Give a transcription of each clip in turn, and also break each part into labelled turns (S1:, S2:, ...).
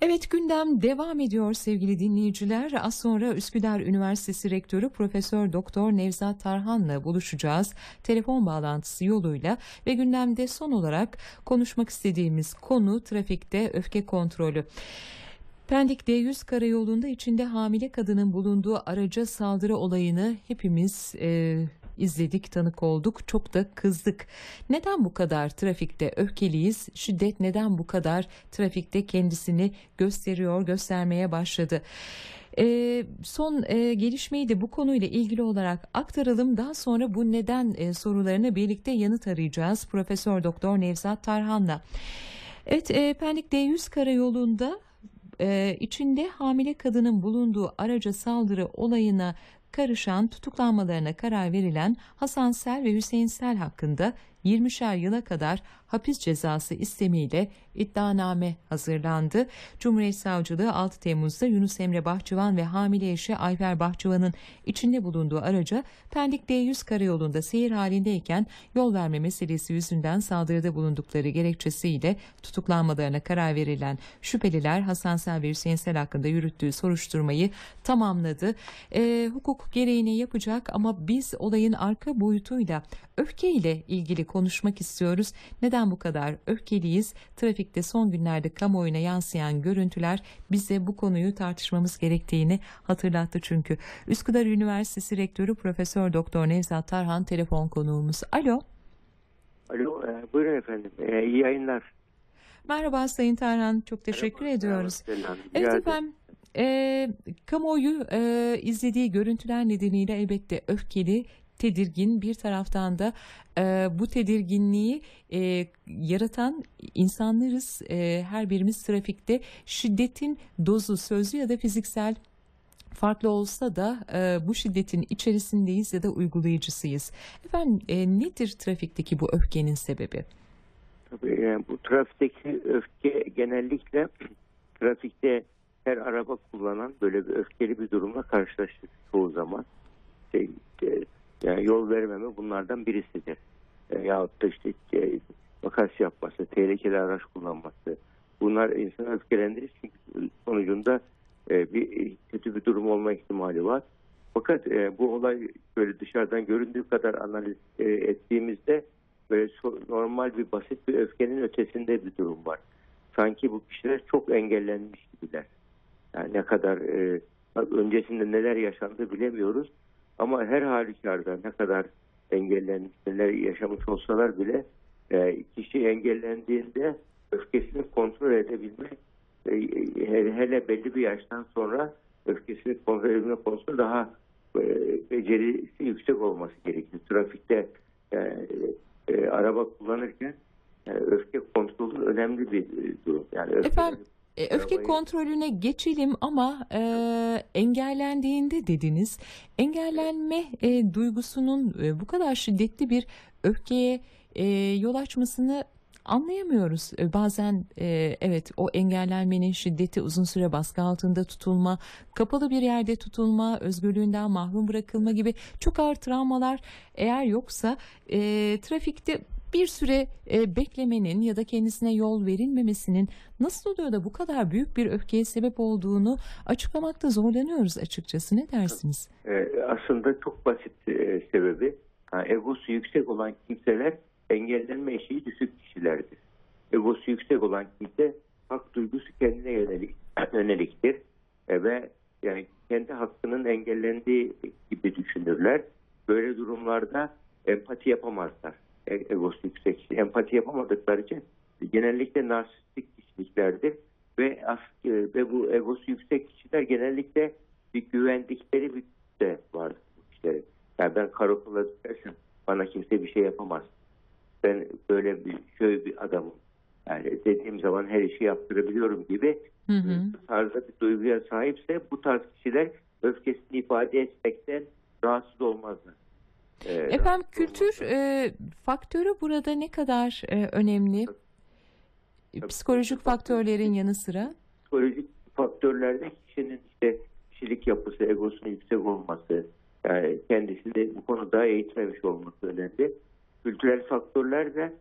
S1: Evet gündem devam ediyor sevgili dinleyiciler. Az sonra Üsküdar Üniversitesi Rektörü Profesör Doktor Nevzat Tarhan'la buluşacağız. Telefon bağlantısı yoluyla ve gündemde son olarak konuşmak istediğimiz konu trafikte öfke kontrolü. Pendik D100 karayolunda içinde hamile kadının bulunduğu araca saldırı olayını hepimiz e, izledik, tanık olduk. Çok da kızdık. Neden bu kadar trafikte öfkeliyiz? Şiddet neden bu kadar trafikte kendisini gösteriyor, göstermeye başladı? E, son e, gelişmeyi de bu konuyla ilgili olarak aktaralım. Daha sonra bu neden e, sorularına birlikte yanıt arayacağız. Profesör Doktor Nevzat Tarhan'la. Evet, e, Pendik D100 karayolunda e, içinde hamile kadının bulunduğu araca saldırı olayına karışan tutuklanmalarına karar verilen Hasan Sel ve Hüseyin Sel hakkında 20'şer yıla kadar hapis cezası istemiyle iddianame hazırlandı. Cumhuriyet Savcılığı 6 Temmuz'da Yunus Emre Bahçıvan ve hamile eşi Ayfer Bahçıvan'ın içinde bulunduğu araca Pendik D100 karayolunda seyir halindeyken yol verme meselesi yüzünden saldırıda bulundukları gerekçesiyle tutuklanmalarına karar verilen şüpheliler Hasan Sel ve Hüseyin Sel hakkında yürüttüğü soruşturmayı tamamladı. E, hukuk gereğini yapacak ama biz olayın arka boyutuyla öfkeyle ilgili konuşmak istiyoruz. Neden bu kadar öfkeliyiz? Trafikte son günlerde kamuoyuna yansıyan görüntüler bize bu konuyu tartışmamız gerektiğini hatırlattı çünkü. Üsküdar Üniversitesi Rektörü Profesör Doktor Nevzat Tarhan telefon konuğumuz. Alo.
S2: Alo, e, buyurun efendim. E, iyi yayınlar.
S1: Merhaba Sayın Tarhan, çok teşekkür
S2: Merhaba,
S1: ediyoruz.
S2: merhaba.
S1: Evet efendim, e, kamuoyu e, izlediği görüntüler nedeniyle elbette öfkeli, tedirgin bir taraftan da e, bu tedirginliği e, yaratan insanlarız. E, her birimiz trafikte şiddetin dozu sözlü ya da fiziksel farklı olsa da e, bu şiddetin içerisindeyiz ya da uygulayıcısıyız. Efendim e, nedir trafikteki bu öfkenin sebebi?
S2: Tabii, yani bu trafikteki öfke genellikle trafikte her araba kullanan böyle bir öfkeli bir durumla karşılaştık çoğu zaman. Şey, e, yani yol vermeme bunlardan birisidir. E, yahut da işte e, makas yapması, tehlikeli araç kullanması. Bunlar insanı öfkelendirir çünkü sonucunda e, bir kötü bir durum olma ihtimali var. Fakat e, bu olay böyle dışarıdan göründüğü kadar analiz e, ettiğimizde böyle normal bir basit bir öfkenin ötesinde bir durum var. Sanki bu kişiler çok engellenmiş gibiler. Yani ne kadar e, öncesinde neler yaşandı bilemiyoruz. Ama her halükarda ne kadar engellenmiş, neler yaşamış olsalar bile e, kişi engellendiğinde öfkesini kontrol edebilmek e, hele, hele belli bir yaştan sonra öfkesini kontrol edebilme konusunda daha e, becerisi yüksek olması gerekiyor. Trafikte e, e, araba kullanırken e, öfke kontrolü önemli bir e, durum. Yani öfke,
S1: Efendim, E, öfke kontrolüne geçelim ama e, engellendiğinde dediniz. Engellenme e, duygusunun e, bu kadar şiddetli bir öfkeye e, yol açmasını anlayamıyoruz. E, bazen e, evet o engellenmenin şiddeti uzun süre baskı altında tutulma, kapalı bir yerde tutulma, özgürlüğünden mahrum bırakılma gibi çok ağır travmalar eğer yoksa e, trafikte bir süre e, beklemenin ya da kendisine yol verilmemesinin nasıl oluyor da bu kadar büyük bir öfkeye sebep olduğunu açıklamakta zorlanıyoruz açıkçası. Ne dersiniz?
S2: e, aslında çok basit e, sebebi. Ha, egosu yüksek olan kimseler engellenme eşiği düşük kişilerdir. Egosu yüksek olan kimse hak duygusu kendine yönelik, yöneliktir. E, ve yani kendi hakkının engellendiği gibi düşünürler. Böyle durumlarda empati yapamazlar. E, egosu yüksek. Empati yapamadıkları için genellikle narsistik kişiliklerdir ve e, ve bu egosu yüksek kişiler genellikle bir güvendikleri bir de vardır bu kişilerin. Yani ben karakola düşersem bana kimse bir şey yapamaz. Ben böyle bir şöyle bir adamım. Yani dediğim zaman her işi yaptırabiliyorum gibi
S1: Hı hı.
S2: bu tarzda bir duyguya sahipse bu tarz kişiler öfkesini ifade etmekten rahatsız olmazlar. Ee,
S1: Efendim kültür e, faktörü burada ne kadar e, önemli?
S2: Tabii,
S1: Psikolojik faktörlerin yanı sıra.
S2: psikolojik faktörlerde kişinin işte kişilik yapısı, egosunun yüksek olması, yani kendisini bu konuda eğitmemiş olması önemli. Kültürel faktörler de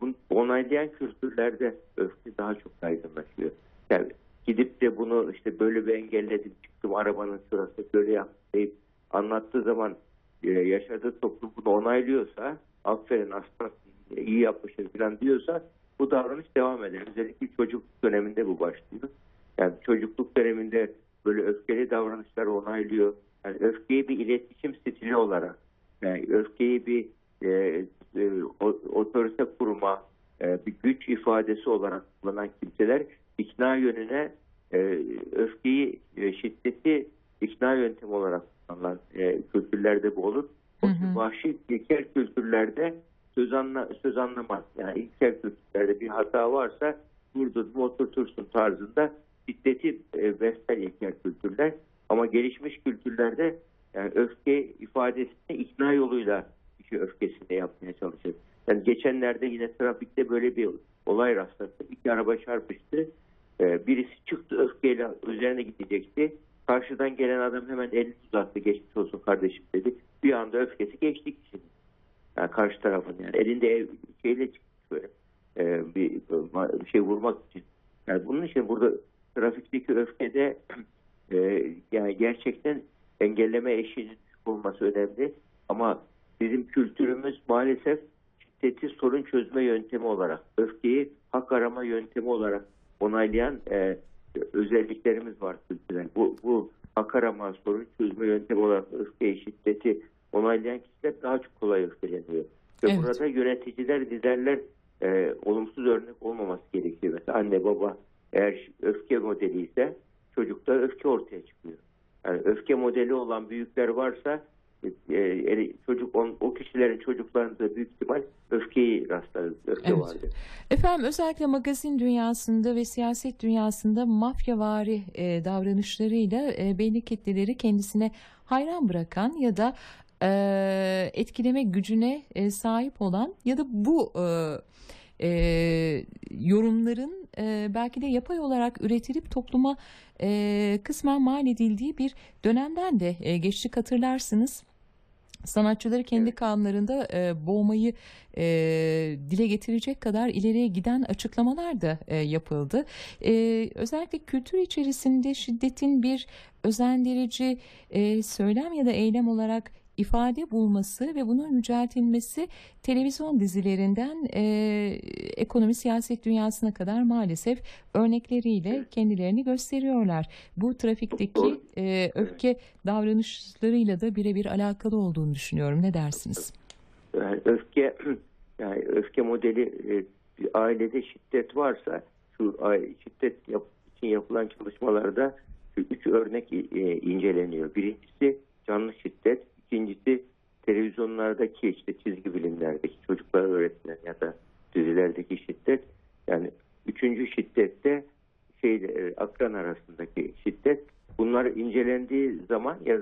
S2: bunu onaylayan kültürlerde öfke daha çok yaygınlaşıyor. Yani gidip de bunu işte böyle bir engelledim çıktım arabanın sırası böyle yaptım deyip anlattığı zaman e, yaşadığı toplum bunu onaylıyorsa aferin aslan iyi yapmışsın falan diyorsa bu davranış devam eder. Özellikle çocukluk döneminde bu başlıyor. Yani çocukluk döneminde böyle öfkeli davranışlar onaylıyor. Yani öfkeyi bir iletişim stili olarak, yani öfkeyi bir e, e, otorite kurma, e, bir güç ifadesi olarak kullanan kimseler ikna yönüne e, öfkeyi, e, şiddeti ikna yöntemi olarak kullanılan e, kültürlerde bu olur. O
S1: Hı hı.
S2: vahşi ilkel kültürlerde söz, anla, söz anlamaz. Yani ilkel kültürlerde bir hata varsa vurdun mu oturtursun tarzında şiddeti e, besler ilkel kültürler. Ama gelişmiş kültürlerde yani öfke ifadesini ikna yoluyla kişi öfkesini yapmaya çalışır. Yani geçenlerde yine trafikte böyle bir olay rastladım. İki araba çarpıştı. Ee, birisi çıktı öfkeyle üzerine gidecekti. Karşıdan gelen adam hemen elini uzattı. Geçmiş olsun kardeşim dedi. Bir anda öfkesi geçti kişinin. Yani karşı tarafın yani elinde ev şeyle çıkmış böyle. Ee, bir, bir şey vurmak için. Yani bunun için burada trafikteki öfkede e, yani gerçekten engelleme eşiğinin olması önemli. Ama bizim kültürümüz maalesef şiddeti sorun çözme yöntemi olarak, öfkeyi hak arama yöntemi olarak onaylayan e, özelliklerimiz var kültürel. Bu, bu hak arama, sorun çözme yöntemi olarak öfkeyi, şiddeti onaylayan kişiler daha çok kolay öfkeleniyor. Ve
S1: Evet.
S2: burada yöneticiler, liderler e, olumsuz örnek olmaması gerekiyor. Mesela anne baba eğer öfke modeli ise çocukta öfke ortaya çıkıyor. Yani öfke modeli olan büyükler varsa e, e, çocuk on, o kişilerin çocuklarında büyük ihtimal öfkeyi rastlarız. Öfke
S1: Evet.
S2: vardır.
S1: Efendim özellikle magazin dünyasında ve siyaset dünyasında mafyavari e, davranışlarıyla e, belli kitleleri kendisine hayran bırakan ya da e, etkileme gücüne e, sahip olan ya da bu e, e, yorumların e, belki de yapay olarak üretilip topluma e, kısmen mal edildiği bir dönemden de e, geçtik hatırlarsınız. Sanatçıları kendi
S2: Evet.
S1: kanunlarında e, boğmayı e, dile getirecek kadar ileriye giden açıklamalar da e, yapıldı. E, özellikle kültür içerisinde şiddetin bir özendirici e, söylem ya da eylem olarak ifade bulması ve bunun yüceltilmesi televizyon dizilerinden e, ekonomi siyaset dünyasına kadar maalesef örnekleriyle kendilerini gösteriyorlar. Bu trafikteki e, öfke davranışlarıyla da birebir alakalı olduğunu düşünüyorum. Ne dersiniz?
S2: Yani öfke yani öfke modeli e, bir ailede şiddet varsa şu şiddet için yapılan çalışmalarda üç örnek e, inceleniyor. Birincisi canlı şiddet, ikincisi televizyonlardaki işte çizgi bilimlerdeki çocuklara öğretilen ya da dizilerdeki şiddet. Yani üçüncü şiddette şey e, akran arasındaki şiddet. Bunlar incelendiği zaman ya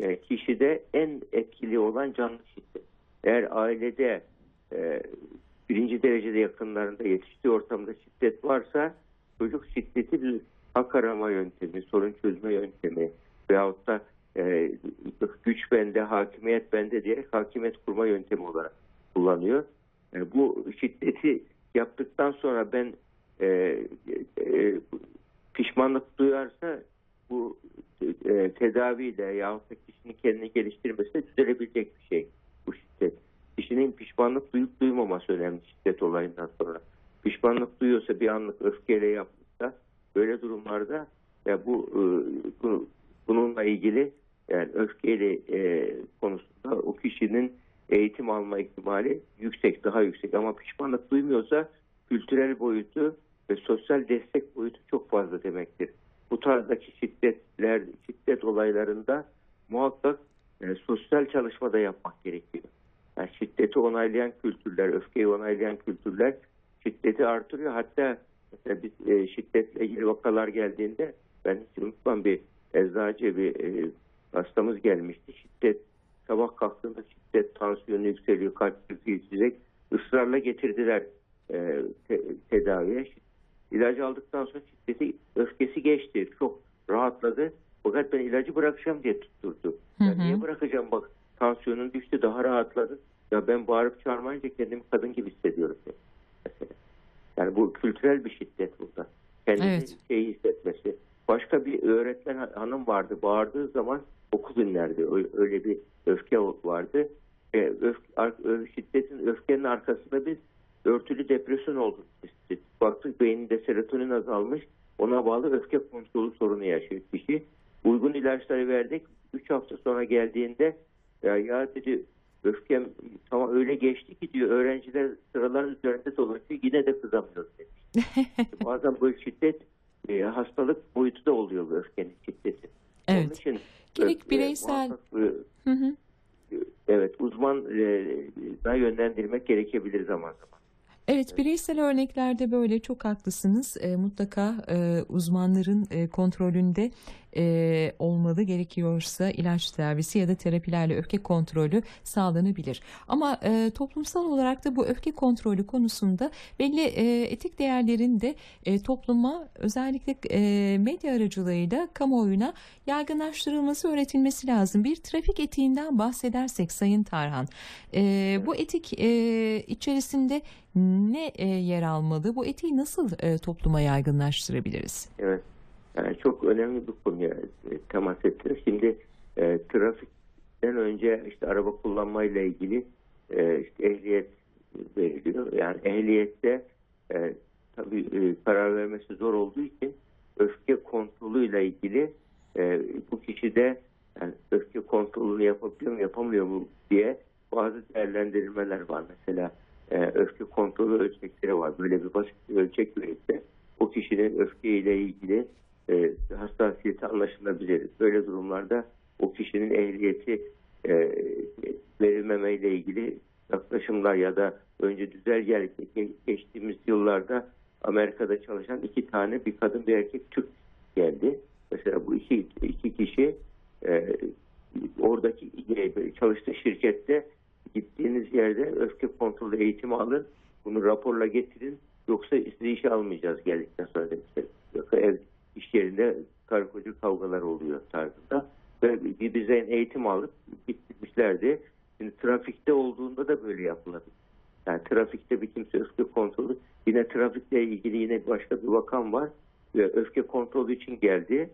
S2: e, kişide en etkili olan canlı şiddet. Eğer ailede e, birinci derecede yakınlarında yetiştiği ortamda şiddet varsa çocuk şiddeti bir hak arama yöntemi, sorun çözme yöntemi veyahut da e, güç bende, hakimiyet bende diyerek hakimiyet kurma yöntemi olarak kullanıyor. E, bu şiddeti yaptıktan sonra ben e, pişmanlık duyarsa bu tedaviyle yahut da kişinin kendini geliştirmesiyle düzelebilecek bir şey bu şiddet. Kişinin pişmanlık duyup duymaması önemli şiddet olayından sonra. Pişmanlık duyuyorsa bir anlık öfkeyle yapmışsa böyle durumlarda ya bu, bu bununla ilgili yani öfkeyle e, konusunda o kişinin eğitim alma ihtimali yüksek, daha yüksek ama pişmanlık duymuyorsa kültürel boyutu ve sosyal destek boyutu çok fazla demektir. Bu tarzdaki şiddetler, şiddet olaylarında muhakkak e, sosyal çalışma da yapmak gerekiyor. Yani şiddeti onaylayan kültürler, öfkeyi onaylayan kültürler şiddeti artırıyor. Hatta mesela biz e, şiddetle ilgili vakalar geldiğinde ben hiç unutmam bir eczacı bir e, hastamız gelmişti. Şiddet sabah kalktığında şiddet tansiyonu yükseliyor, kalp krizi geçecek. Israrla getirdiler e, te- tedaviye. İlacı aldıktan sonra şiddeti, öfkesi geçti. Çok rahatladı. Fakat ben ilacı bırakacağım diye tutturdu.
S1: Hı
S2: Ya
S1: hı.
S2: niye bırakacağım bak tansiyonun düştü daha rahatladı. Ya ben bağırıp çağırmayınca kendimi kadın gibi hissediyorum. Mesela. Yani bu kültürel bir şiddet burada. Kendini
S1: Evet.
S2: şey hissetmesi. Başka bir öğretmen ha- hanım vardı. Bağırdığı zaman okul dinlerdi. Öyle bir öfke vardı. E, öf, şiddetin, öfkenin arkasında biz örtülü depresyon tespit ettik. Baktık beyninde serotonin azalmış. Ona bağlı öfke kontrolü sorunu yaşıyor kişi. Uygun ilaçları verdik. 3 hafta sonra geldiğinde ya, ya dedi öfkem tamam öyle geçti ki diyor öğrenciler sıraların üzerinde dolaşıyor yine de kızamıyor demiş. Bazen bu şiddet e, hastalık boyutu da oluyor bu öfkenin şiddeti. Onun
S1: Evet.
S2: için
S1: Gerek
S2: öfke
S1: bireysel-
S2: muhakkak, e,
S1: Hı hı.
S2: evet uzman e, da yönlendirmek gerekebilir zaman zaman.
S1: Evet, bireysel örneklerde böyle çok haklısınız. E, mutlaka e, uzmanların e, kontrolünde e, olmalı. Gerekiyorsa ilaç tedavisi ya da terapilerle öfke kontrolü sağlanabilir. Ama e, toplumsal olarak da bu öfke kontrolü konusunda belli e, etik değerlerin de e, topluma özellikle e, medya aracılığıyla kamuoyuna yaygınlaştırılması, öğretilmesi lazım. Bir trafik etiğinden bahsedersek Sayın Tarhan, e, bu etik e, içerisinde ne e, yer almalı? Bu etiği nasıl e, topluma yaygınlaştırabiliriz?
S2: Evet. Yani çok önemli bir konuya e, temas ettiniz. Şimdi e, trafikten önce işte araba kullanmayla ilgili e, işte ehliyet veriliyor. Yani ehliyette e, tabii e, karar vermesi zor olduğu için öfke kontrolüyle ilgili e, bu kişide yani öfke kontrolünü yapabiliyor mu yapamıyor mu diye bazı değerlendirmeler var. Mesela e, öfke kontrolü ölçekleri var. Böyle bir basit bir ölçek verirse o kişinin öfke ile ilgili e, hassasiyeti anlaşılabilir. Böyle durumlarda o kişinin ehliyeti e, verilmeme ile ilgili yaklaşımlar ya da önce düzelge ge- geçtiğimiz yıllarda Amerika'da çalışan iki tane bir kadın bir erkek Türk geldi. Mesela bu iki, iki kişi e, oradaki e, çalıştığı şirkette gittiğiniz yerde öfke kontrolü eğitimi alın. Bunu raporla getirin. Yoksa sizi işe almayacağız geldikten sonra demişler. Yoksa ev iş yerinde karı koca kavgalar oluyor tarzında. Ve bir düzen eğitim alıp gitmişlerdi. Şimdi trafikte olduğunda da böyle yapılabilir. Yani trafikte bir kimse öfke kontrolü yine trafikle ilgili yine başka bir vakam var. Ve öfke kontrolü için geldi.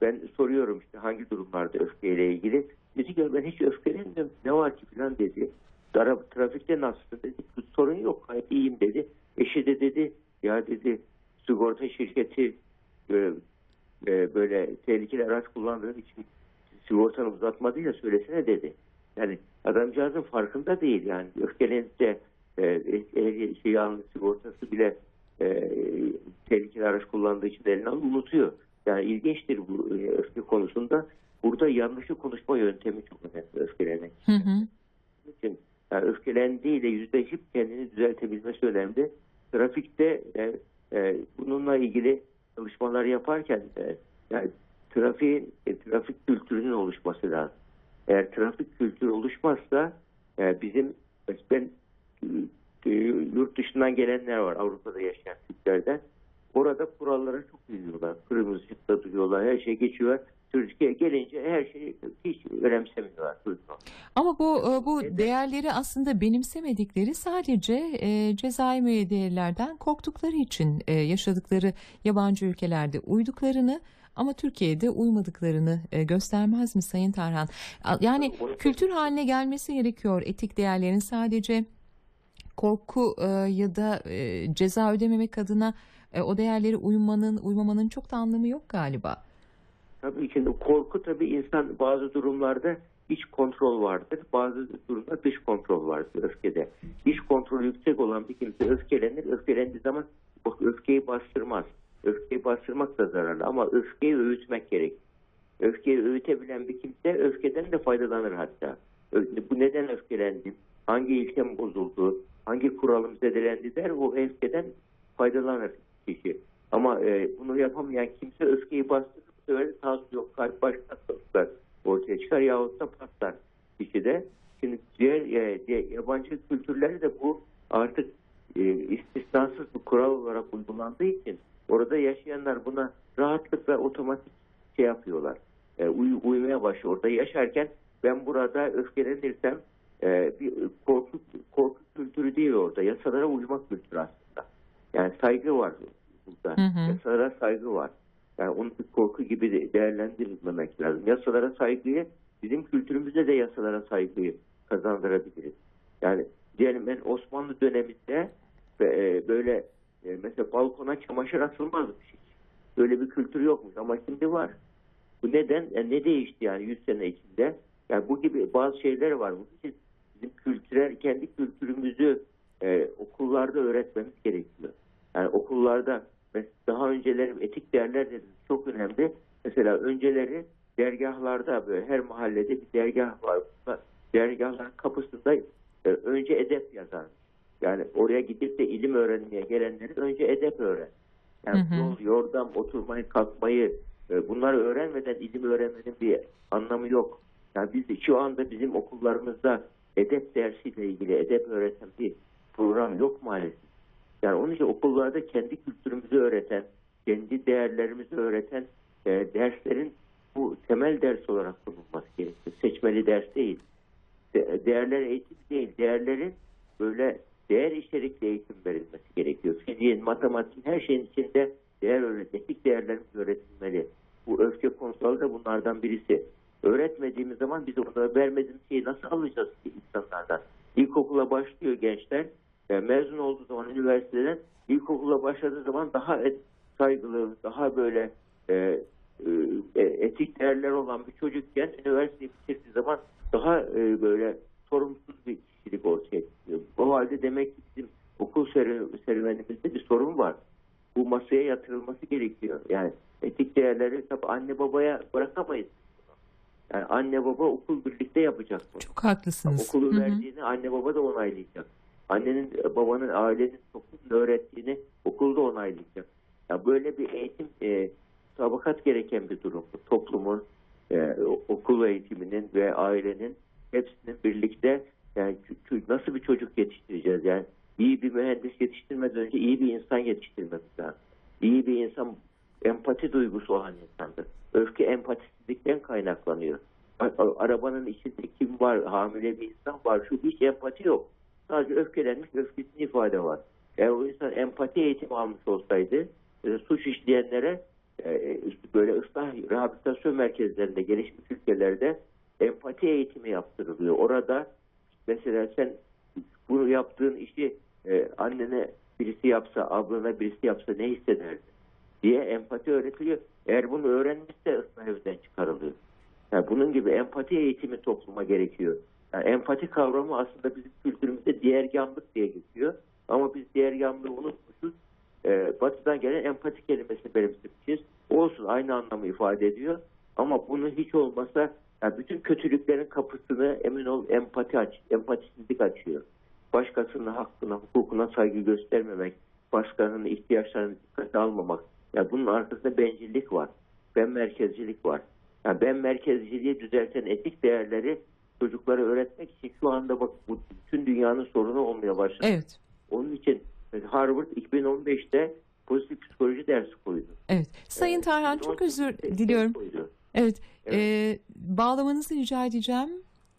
S2: Ben soruyorum işte hangi durumlarda öfkeyle ilgili. Dedi ki ben hiç öfkelenmiyorum. Ne var ki falan dedi. Ara, trafikte nasılsın dedi. Sorun yok gayet iyiyim dedi. Eşi de dedi ya dedi sigorta şirketi e, e, böyle tehlikeli araç kullandığın için sigortanı uzatmadı ya söylesene dedi. Yani adamcağızın farkında değil yani öfkelenip de e, ehli, şey almış sigortası bile e, tehlikeli araç kullandığı için eline alıp unutuyor. Yani ilginçtir bu e, öfke konusunda. Burada yanlışı konuşma yöntemi çok önemli öfkelenek.
S1: Hı hı.
S2: için yani öfkelendiğiyle yüzleşip kendini düzeltebilmesi önemli. Trafikte e, e, bununla ilgili çalışmalar yaparken e, yani trafiğin e, trafik kültürünün oluşması lazım. Eğer trafik kültürü oluşmazsa e, bizim ben e, yurt dışından gelenler var Avrupa'da yaşayan Türklerden. Orada kurallara çok uyuyorlar. Kırmızı ışıkta duruyorlar. Her şey geçiyor. Türkiye'ye gelince her şeyi hiç önemsemiyorlar.
S1: Ama bu e, bu
S2: Evet.
S1: değerleri aslında benimsemedikleri sadece e, cezai müeyyidelerden korktukları için e, yaşadıkları yabancı ülkelerde uyduklarını ama Türkiye'de uymadıklarını e, göstermez mi Sayın Tarhan? Yani kültür haline gelmesi gerekiyor etik değerlerin sadece korku e, ya da e, ceza ödememek adına e, o değerlere uymanın uymamanın çok da anlamı yok galiba.
S2: Tabii şimdi korku tabii insan bazı durumlarda iç kontrol vardır. Bazı durumda dış kontrol vardır öfkede. İç kontrol yüksek olan bir kimse öfkelenir. Öfkelendiği zaman öfkeyi bastırmaz. Öfkeyi bastırmak da zararlı ama öfkeyi öğütmek gerek. Öfkeyi öğütebilen bir kimse öfkeden de faydalanır hatta. Bu neden öfkelendim? Hangi ilkem bozuldu? Hangi kuralım zedelendi der o öfkeden faydalanır kişi. Ama e, bunu yapamayan kimse öfkeyi bastırır sağ yok kalp baş hastalıklar ortaya çıkar yahut da patlar kişide. Şimdi diğer e, diğer yabancı kültürlerde de bu artık e, istisnasız bir kural olarak uygulandığı için orada yaşayanlar buna rahatlıkla otomatik şey yapıyorlar. E, uy- uymaya başlıyor. Orada yaşarken ben burada öfkelenirsem e, bir korku, korku kültürü değil orada. Yasalara uymak kültürü aslında. Yani saygı var. burada.
S1: Hı hı.
S2: Yasalara saygı var. Yani onu bir korku gibi de değerlendirilmemek lazım. Yasalara saygıyı bizim kültürümüzde de yasalara saygıyı kazandırabiliriz. Yani diyelim ben Osmanlı döneminde e, böyle e, mesela balkona çamaşır atılmazmış hiç. Böyle bir kültür yokmuş ama şimdi var. Bu neden? Yani ne değişti yani 100 sene içinde? Yani bu gibi bazı şeyler var. Bunun için bizim kültürel, kendi kültürümüzü e, okullarda öğretmemiz gerekiyor. Yani okullarda daha önceleri etik değerler dediniz çok önemli. Mesela önceleri dergahlarda böyle her mahallede bir dergah var. Dergahların kapısında e, önce edep yazar. Yani oraya gidip de ilim öğrenmeye gelenlerin önce edep öğren. Yani
S1: Hı hı.
S2: yol, yordam, oturmayı, kalkmayı e, bunları öğrenmeden ilim öğrenmenin bir anlamı yok. Yani biz şu anda bizim okullarımızda edep dersiyle ilgili edep öğreten bir program yok maalesef. Yani onun için okullarda kendi kültürümüzü öğreten, kendi değerlerimizi öğreten e, derslerin bu temel ders olarak konulması gerekiyor. Seçmeli ders değil. De- değerler eğitim değil. Değerlerin böyle değer içerikli eğitim verilmesi gerekiyor. Fiziğin, matematiğin her şeyin içinde değer öğretmek, değerlerimiz öğretilmeli. Bu öfke konusu da bunlardan birisi. Öğretmediğimiz zaman biz onlara vermediğimiz şeyi nasıl alacağız ki insanlardan? İlkokula başlıyor gençler. E, mezun olduğu zaman üniversiteden ilkokula başladığı zaman daha et, saygılı, daha böyle e, e, etik değerler olan bir çocukken üniversiteyi bitirdiği zaman daha e, böyle sorumsuz bir kişilik ortaya çıkıyor. O halde demek ki bizim okul serü- serüvenimizde bir sorun var. Bu masaya yatırılması gerekiyor. Yani etik değerleri tabii anne babaya bırakamayız. Yani anne baba okul birlikte yapacak bunu.
S1: Çok haklısınız. Hı hı.
S2: verdiğini anne baba da onaylayacak. Annenin, babanın, ailenin, toplumun öğrettiğini okulda onaylayacak. Ya böyle bir eğitim e, tabakat gereken bir durum. Toplumun, e, okul eğitiminin ve ailenin hepsinin birlikte yani nasıl bir çocuk yetiştireceğiz? Yani iyi bir mühendis yetiştirmeden önce iyi bir insan yetiştirmemiz lazım. İyi bir insan empati duygusu olan insandır. Öfke empatisizlikten kaynaklanıyor. Arabanın içinde kim var? Hamile bir insan var. Şu hiç empati yok. Sadece öfkelenmiş, öfkesini ifade var. Eğer o insan empati eğitimi almış olsaydı e, suç işleyenlere e, işte böyle ıslah rehabilitasyon merkezlerinde gelişmiş ülkelerde empati eğitimi yaptırılıyor. Orada mesela sen bunu yaptığın işi e, annene birisi yapsa, ablana birisi yapsa ne hissederdin diye empati öğretiliyor. Eğer bunu öğrenmişse ıslah evden çıkarılıyor. Yani bunun gibi empati eğitimi topluma gerekiyor. Yani empati kavramı aslında bizim kültürümüzde diğergahlık diye geçiyor. Ama biz diğergahlığı unutmuşuz. Ee, batıdan gelen empati kelimesini benimsemişiz. Olsun aynı anlamı ifade ediyor. Ama bunu hiç olmasa yani bütün kötülüklerin kapısını emin ol empati aç, empatisizlik açıyor. Başkasının hakkına, hukukuna saygı göstermemek, başkalarının ihtiyaçlarını dikkate almamak. Yani bunun arkasında bencillik var. Ben merkezcilik var. Yani ben merkezciliği düzelten etik değerleri çocuklara öğretmek için şu anda bak bu bütün dünyanın sorunu olmaya başladı.
S1: Evet.
S2: Onun için Harvard 2015'te pozitif psikoloji dersi koydu.
S1: Evet. Sayın
S2: Evet,
S1: Tarhan çok
S2: 2018'de
S1: özür diliyorum.
S2: koydu.
S1: Evet.
S2: Evet.
S1: e, bağlamanızı rica edeceğim.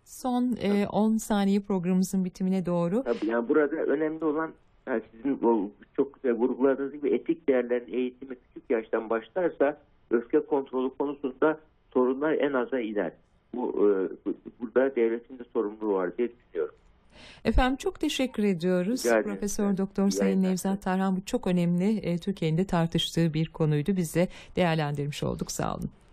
S1: Son e, 10 saniye programımızın bitimine doğru.
S2: Tabii yani burada önemli olan yani sizin o çok güzel vurguladığınız gibi etik değerlerin eğitimi küçük yaştan başlarsa öfke kontrolü konusunda sorunlar en aza iner. Bu, e, bu- burada devletin de sorumluluğu var diye düşünüyorum.
S1: Efendim çok teşekkür ediyoruz.
S2: Rica.
S1: Profesör Doktor Sayın. Nevzat Tarhan bu çok önemli e, Türkiye'nin de tartıştığı bir konuydu. Biz de değerlendirmiş olduk. Sağ olun.